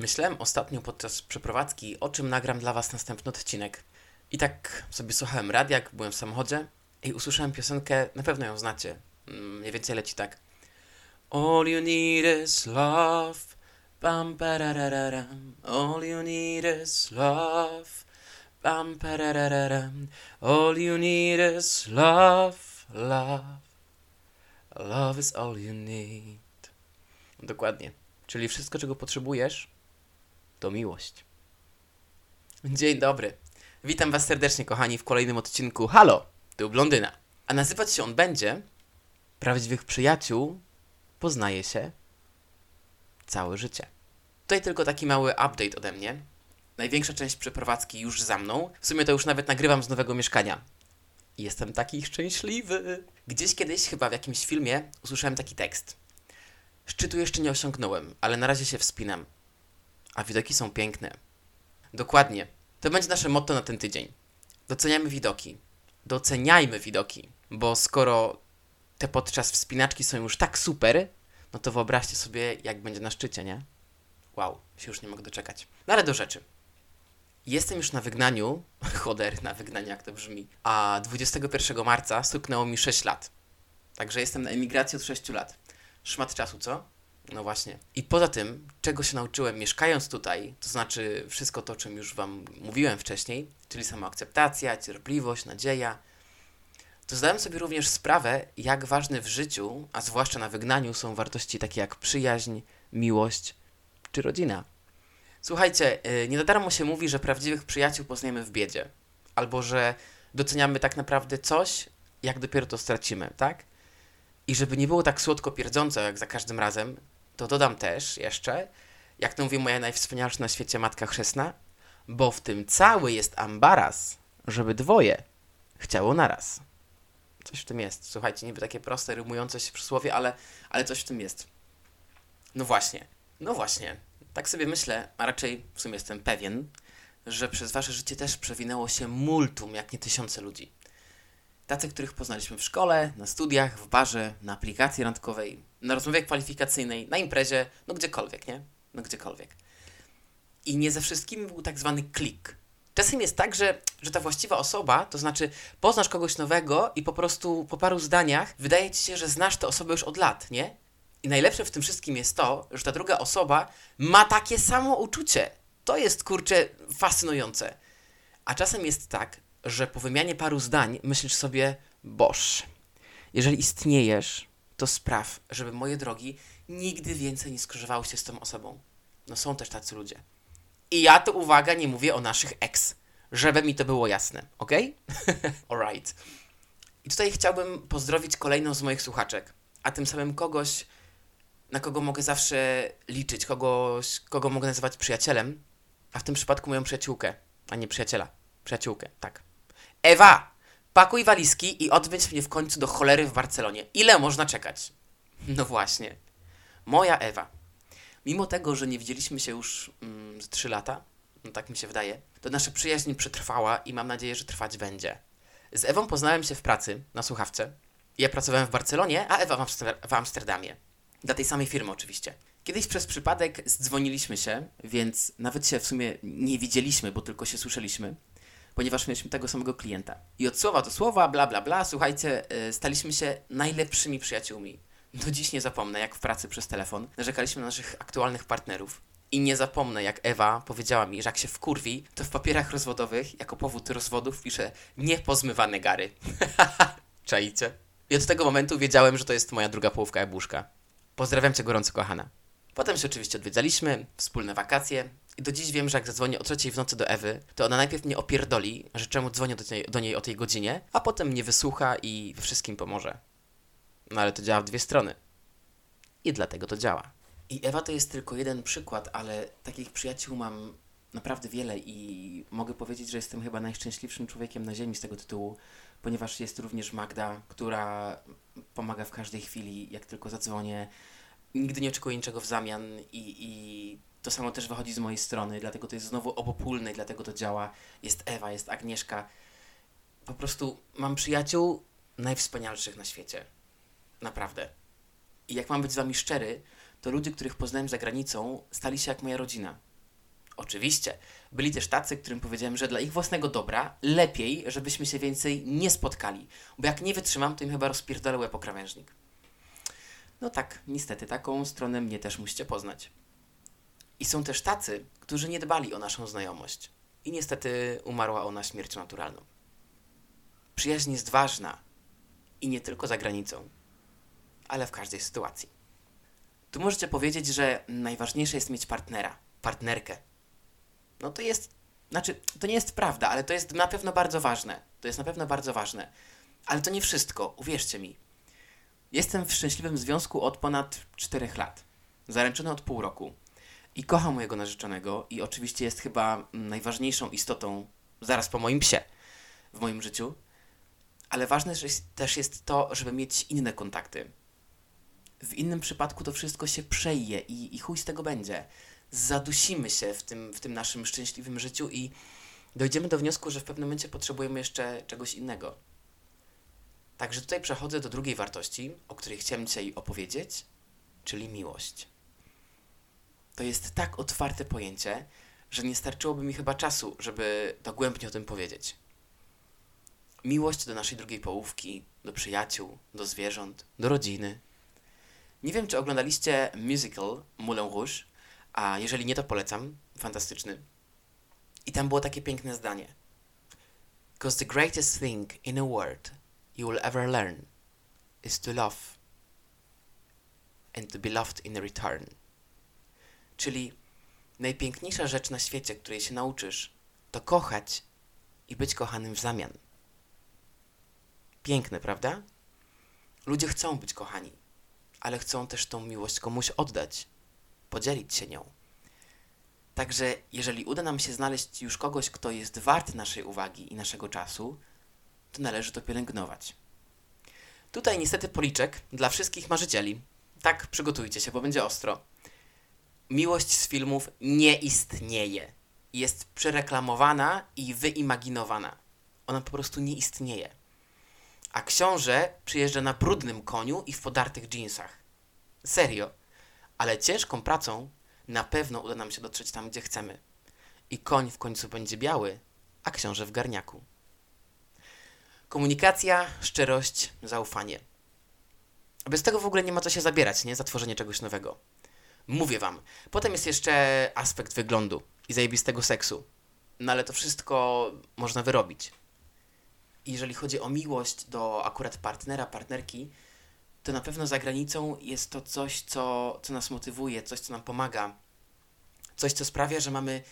Myślałem ostatnio podczas przeprowadzki, o czym nagram dla Was następny odcinek. I tak sobie słuchałem radia, jak byłem w samochodzie i usłyszałem piosenkę, na pewno ją znacie. Mm, Mniej więcej leci tak. All you need is love. Bam. All you need is love. Bam. All you need is love, love. Love is all you need. Dokładnie. Czyli wszystko, czego potrzebujesz, to miłość. Dzień dobry. Witam Was serdecznie, kochani, w kolejnym odcinku Halo, tu Blondyna. A nazywać się on będzie Prawdziwych przyjaciół poznaje się całe życie. Tutaj tylko taki mały update ode mnie. Największa część przeprowadzki już za mną. W sumie to już nawet nagrywam z nowego mieszkania. Jestem taki szczęśliwy. Gdzieś kiedyś, chyba w jakimś filmie, usłyszałem taki tekst. Szczytu jeszcze nie osiągnąłem, ale na razie się wspinam. A widoki są piękne. Dokładnie. To będzie nasze motto na ten tydzień. Doceniamy widoki. Doceniajmy widoki. Bo skoro te podczas wspinaczki są już tak super, no to wyobraźcie sobie, jak będzie na szczycie, nie? Wow, się już nie mogę doczekać. No ale do rzeczy. Jestem już na wygnaniu, choder, na wygnaniu jak to brzmi, a 21 marca stuknęło mi 6 lat. Także jestem na emigracji od 6 lat. Szmat czasu, co? No właśnie. I poza tym, czego się nauczyłem mieszkając tutaj, to znaczy wszystko to, o czym już Wam mówiłem wcześniej, czyli samoakceptacja, cierpliwość, nadzieja, to zdałem sobie również sprawę, jak ważne w życiu, a zwłaszcza na wygnaniu, są wartości takie jak przyjaźń, miłość czy rodzina. Słuchajcie, yy, nie na darmo się mówi, że prawdziwych przyjaciół poznajemy w biedzie. Albo że doceniamy tak naprawdę coś, jak dopiero to stracimy, tak? I żeby nie było tak słodko pierdząco jak za każdym razem, to dodam też jeszcze, jak to mówi moja najwspanialsza na świecie matka chrzestna, bo w tym cały jest ambaras, żeby dwoje chciało naraz. Coś w tym jest. Słuchajcie, niby takie proste, rymujące się przysłowie, ale, ale coś w tym jest. No właśnie. No właśnie. Tak sobie myślę, a raczej w sumie jestem pewien, że przez wasze życie też przewinęło się multum, jak nie tysiące ludzi. Tacy, których poznaliśmy w szkole, na studiach, w barze, na aplikacji randkowej, na rozmowie kwalifikacyjnej, na imprezie, no gdziekolwiek, nie? No gdziekolwiek. I nie ze wszystkimi był tak zwany klik. Czasem jest tak, że, że ta właściwa osoba, to znaczy poznasz kogoś nowego i po prostu po paru zdaniach wydaje ci się, że znasz tę osobę już od lat, nie? I najlepsze w tym wszystkim jest to, że ta druga osoba ma takie samo uczucie. To jest kurczę fascynujące. A czasem jest tak, że po wymianie paru zdań myślisz sobie, boż, jeżeli istniejesz, to spraw, żeby moje drogi nigdy więcej nie skrzyżowały się z tą osobą. No są też tacy ludzie. I ja tu, uwaga, nie mówię o naszych ex, żeby mi to było jasne, ok? Alright. I tutaj chciałbym pozdrowić kolejną z moich słuchaczek, a tym samym kogoś, na kogo mogę zawsze liczyć, kogoś, kogo mogę nazywać przyjacielem, a w tym przypadku moją przyjaciółkę, a nie przyjaciela. Przyjaciółkę, tak. Ewa! Pakuj walizki i odwiedź mnie w końcu do cholery w Barcelonie. Ile można czekać? No właśnie. Moja Ewa. Mimo tego, że nie widzieliśmy się już mm, z 3 lata, no tak mi się wydaje, to nasza przyjaźń przetrwała i mam nadzieję, że trwać będzie. Z Ewą poznałem się w pracy na słuchawce. Ja pracowałem w Barcelonie, a Ewa w, w Amsterdamie. Dla tej samej firmy oczywiście. Kiedyś przez przypadek zdzwoniliśmy się, więc nawet się w sumie nie widzieliśmy, bo tylko się słyszeliśmy, ponieważ mieliśmy tego samego klienta. I od słowa do słowa, bla bla bla, słuchajcie, yy, staliśmy się najlepszymi przyjaciółmi. Do dziś nie zapomnę, jak w pracy przez telefon narzekaliśmy na naszych aktualnych partnerów. I nie zapomnę, jak Ewa powiedziała mi, że jak się wkurwi, to w papierach rozwodowych jako powód rozwodów pisze niepozmywane gary. Czajcie? I od tego momentu wiedziałem, że to jest moja druga połówka jabłuszka. Pozdrawiam cię gorąco, kochana. Potem się oczywiście odwiedzaliśmy, wspólne wakacje. Do dziś wiem, że jak zadzwonię o trzeciej w nocy do Ewy, to ona najpierw mnie opierdoli, że czemu dzwonię do niej, do niej o tej godzinie, a potem mnie wysłucha i we wszystkim pomoże. No ale to działa w dwie strony. I dlatego to działa. I Ewa to jest tylko jeden przykład, ale takich przyjaciół mam naprawdę wiele i mogę powiedzieć, że jestem chyba najszczęśliwszym człowiekiem na ziemi z tego tytułu, ponieważ jest również Magda, która pomaga w każdej chwili, jak tylko zadzwonię. Nigdy nie oczekuję niczego w zamian i, i to samo też wychodzi z mojej strony, dlatego to jest znowu obopólne dlatego to działa. Jest Ewa, jest Agnieszka. Po prostu mam przyjaciół najwspanialszych na świecie. Naprawdę. I jak mam być z wami szczery, to ludzie, których poznałem za granicą, stali się jak moja rodzina. Oczywiście. Byli też tacy, którym powiedziałem, że dla ich własnego dobra lepiej, żebyśmy się więcej nie spotkali. Bo jak nie wytrzymam, to im chyba rozpierdolę łeb. No tak, niestety, taką stronę mnie też musicie poznać. I są też tacy, którzy nie dbali o naszą znajomość. I niestety umarła ona śmiercią naturalną. Przyjaźń jest ważna. I nie tylko za granicą, ale w każdej sytuacji. Tu możecie powiedzieć, że najważniejsze jest mieć partnera, partnerkę. No to jest, znaczy, to nie jest prawda, ale to jest na pewno bardzo ważne. To jest na pewno bardzo ważne. Ale to nie wszystko, uwierzcie mi. Jestem w szczęśliwym związku od ponad 4 lat. Zaręczony od pół roku. I kocham mojego narzeczonego i oczywiście jest chyba najważniejszą istotą zaraz po moim psie w moim życiu. Ale ważne też jest to, żeby mieć inne kontakty. W innym przypadku to wszystko się przeje i, i chuj z tego będzie. Zadusimy się w tym, w tym naszym szczęśliwym życiu i dojdziemy do wniosku, że w pewnym momencie potrzebujemy jeszcze czegoś innego. Także tutaj przechodzę do drugiej wartości, o której chciałem dzisiaj opowiedzieć, czyli miłość. To jest tak otwarte pojęcie, że nie starczyłoby mi chyba czasu, żeby dogłębnie o tym powiedzieć. Miłość do naszej drugiej połówki, do przyjaciół, do zwierząt, do rodziny. Nie wiem, czy oglądaliście musical Moulin Rouge, a jeżeli nie, to polecam. Fantastyczny. I tam było takie piękne zdanie. Because the greatest thing in a world you will ever learn is to love and to be loved in return. Czyli najpiękniejsza rzecz na świecie, której się nauczysz, to kochać i być kochanym w zamian. Piękne, prawda? Ludzie chcą być kochani, ale chcą też tą miłość komuś oddać, podzielić się nią. Także jeżeli uda nam się znaleźć już kogoś, kto jest wart naszej uwagi i naszego czasu, to należy to pielęgnować. Tutaj niestety policzek dla wszystkich marzycieli. Tak, przygotujcie się, bo będzie ostro. Miłość z filmów nie istnieje. Jest przereklamowana i wyimaginowana. Ona po prostu nie istnieje a książę przyjeżdża na brudnym koniu i w podartych dżinsach. Serio. Ale ciężką pracą na pewno uda nam się dotrzeć tam, gdzie chcemy. I koń w końcu będzie biały, a książę w garniaku. Komunikacja, szczerość, zaufanie. Bez tego w ogóle nie ma co się zabierać, nie? Za tworzenie czegoś nowego. Mówię wam. Potem jest jeszcze aspekt wyglądu i zajebistego seksu. No ale to wszystko można wyrobić jeżeli chodzi o miłość do akurat partnera, partnerki, to na pewno za granicą jest to coś, co, co nas motywuje, coś, co nam pomaga, coś, co sprawia, że mamy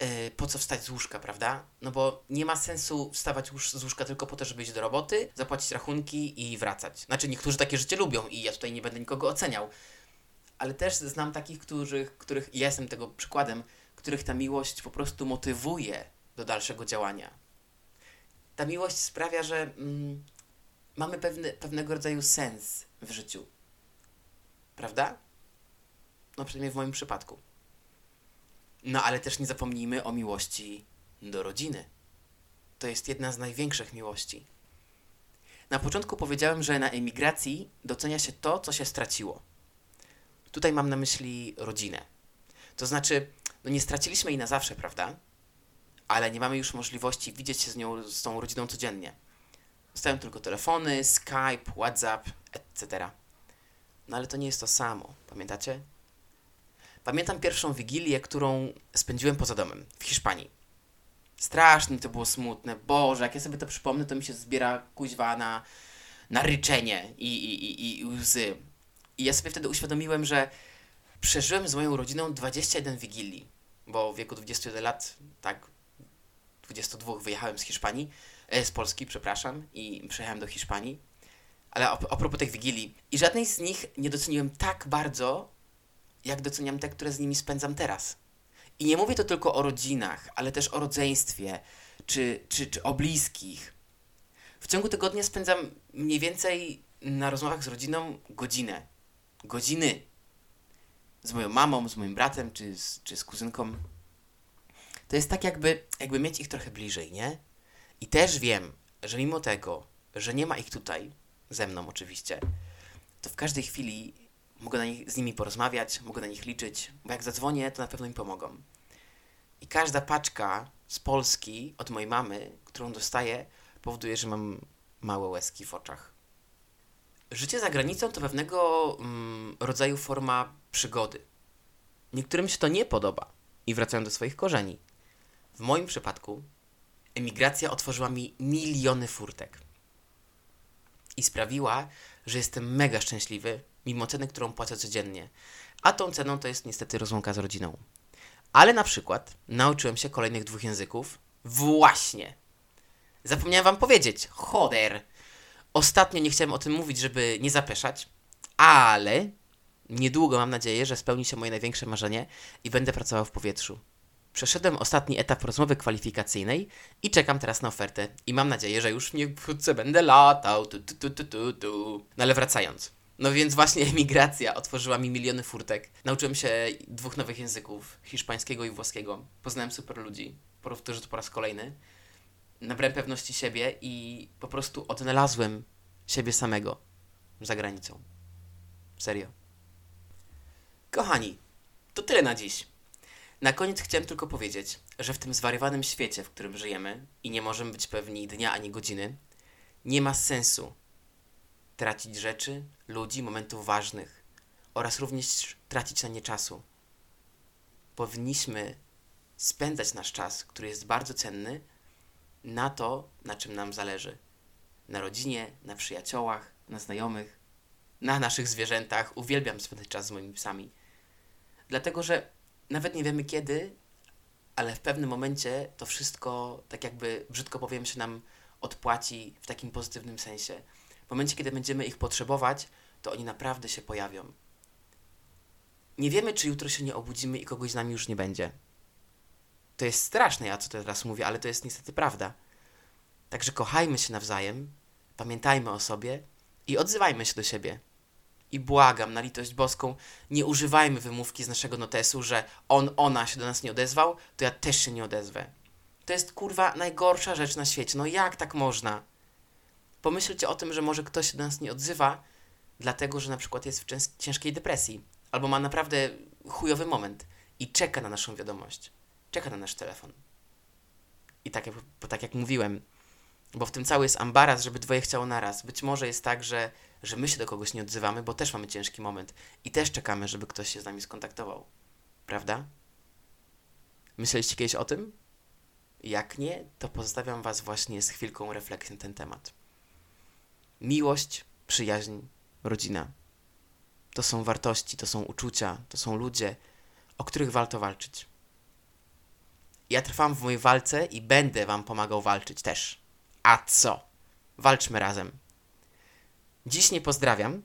yy, po co wstać z łóżka, prawda? No bo nie ma sensu wstawać z łóżka tylko po to, żeby iść do roboty, zapłacić rachunki i wracać. Znaczy, niektórzy takie życie lubią i ja tutaj nie będę nikogo oceniał, ale też znam takich, których, których ja jestem tego przykładem, których ta miłość po prostu motywuje do dalszego działania ta miłość sprawia, że mm, mamy pewny, pewnego rodzaju sens w życiu. Prawda? No przynajmniej w moim przypadku. No ale też nie zapomnijmy o miłości do rodziny. To jest jedna z największych miłości. Na początku powiedziałem, że na emigracji docenia się to, co się straciło. Tutaj mam na myśli rodzinę. To znaczy, no nie straciliśmy jej na zawsze, prawda? ale nie mamy już możliwości widzieć się z nią, z tą rodziną codziennie. Zostają tylko telefony, Skype, WhatsApp, etc. No ale to nie jest to samo, pamiętacie? Pamiętam pierwszą wigilię, którą spędziłem poza domem, w Hiszpanii. Strasznie to było smutne. Boże, jak ja sobie to przypomnę, to mi się zbiera kuźwa na, na ryczenie i, i, i, i łzy. I ja sobie wtedy uświadomiłem, że przeżyłem z moją rodziną 21 wigilii, bo w wieku 21 lat, tak, 22 wyjechałem z Hiszpanii, e, z Polski, przepraszam, i przyjechałem do Hiszpanii. Ale a, propos tych wigilii, i żadnej z nich nie doceniłem tak bardzo, jak doceniam te, które z nimi spędzam teraz. I nie mówię to tylko o rodzinach, ale też o rodzeństwie, czy, czy, czy o bliskich. W ciągu tygodnia spędzam mniej więcej na rozmowach z rodziną godzinę. Godziny. Z moją mamą, z moim bratem, czy z, czy z kuzynką to jest tak jakby, jakby mieć ich trochę bliżej, nie? I też wiem, że mimo tego, że nie ma ich tutaj, ze mną oczywiście, to w każdej chwili mogę nich, z nimi porozmawiać, mogę na nich liczyć, bo jak zadzwonię, to na pewno mi pomogą. I każda paczka z Polski od mojej mamy, którą dostaję, powoduje, że mam małe łezki w oczach. Życie za granicą to pewnego mm, rodzaju forma przygody. Niektórym się to nie podoba i wracają do swoich korzeni. W moim przypadku emigracja otworzyła mi miliony furtek i sprawiła, że jestem mega szczęśliwy, mimo ceny, którą płacę codziennie. A tą ceną to jest niestety rozłąka z rodziną. Ale na przykład nauczyłem się kolejnych dwóch języków. Właśnie! Zapomniałem wam powiedzieć. Choder! Ostatnio nie chciałem o tym mówić, żeby nie zapeszać, ale niedługo mam nadzieję, że spełni się moje największe marzenie i będę pracował w powietrzu. Przeszedłem ostatni etap rozmowy kwalifikacyjnej i czekam teraz na ofertę. I mam nadzieję, że już wkrótce będę latał. Tu, tu, tu, tu, tu. No ale wracając. No więc właśnie emigracja otworzyła mi miliony furtek. Nauczyłem się dwóch nowych języków, hiszpańskiego i włoskiego. Poznałem super ludzi, powtórzę to po raz kolejny. Nabrałem pewności siebie i po prostu odnalazłem siebie samego za granicą. Serio. Kochani, to tyle na dziś. Na koniec chciałem tylko powiedzieć, że w tym zwariowanym świecie, w którym żyjemy i nie możemy być pewni dnia ani godziny, nie ma sensu tracić rzeczy, ludzi, momentów ważnych oraz również tracić na nie czasu. Powinniśmy spędzać nasz czas, który jest bardzo cenny, na to, na czym nam zależy. Na rodzinie, na przyjaciołach, na znajomych, na naszych zwierzętach. Uwielbiam spędzać czas z moimi psami. Dlatego, że nawet nie wiemy kiedy, ale w pewnym momencie to wszystko, tak jakby brzydko powiem, się nam odpłaci w takim pozytywnym sensie. W momencie, kiedy będziemy ich potrzebować, to oni naprawdę się pojawią. Nie wiemy, czy jutro się nie obudzimy i kogoś z nami już nie będzie. To jest straszne, ja co teraz mówię, ale to jest niestety prawda. Także kochajmy się nawzajem, pamiętajmy o sobie i odzywajmy się do siebie. I błagam, na litość boską, nie używajmy wymówki z naszego notesu, że on, ona się do nas nie odezwał, to ja też się nie odezwę. To jest kurwa najgorsza rzecz na świecie. No jak tak można? Pomyślcie o tym, że może ktoś się do nas nie odzywa, dlatego że na przykład jest w ciężkiej depresji, albo ma naprawdę chujowy moment i czeka na naszą wiadomość. Czeka na nasz telefon. I tak jak, tak jak mówiłem, bo w tym cały jest ambaraz, żeby dwoje chciało naraz. Być może jest tak, że, że my się do kogoś nie odzywamy, bo też mamy ciężki moment i też czekamy, żeby ktoś się z nami skontaktował. Prawda? Myśleliście kiedyś o tym? Jak nie, to pozostawiam Was właśnie z chwilką refleksji na ten temat. Miłość, przyjaźń, rodzina. To są wartości, to są uczucia, to są ludzie, o których warto walczyć. Ja trwam w mojej walce i będę Wam pomagał walczyć też. A co? Walczmy razem. Dziś nie pozdrawiam,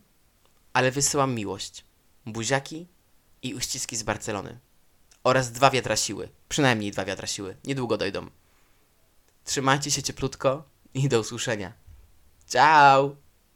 ale wysyłam miłość, buziaki i uściski z Barcelony. Oraz dwa wiatra siły. Przynajmniej dwa wiatra siły. Niedługo dojdą. Trzymajcie się cieplutko i do usłyszenia. Ciao!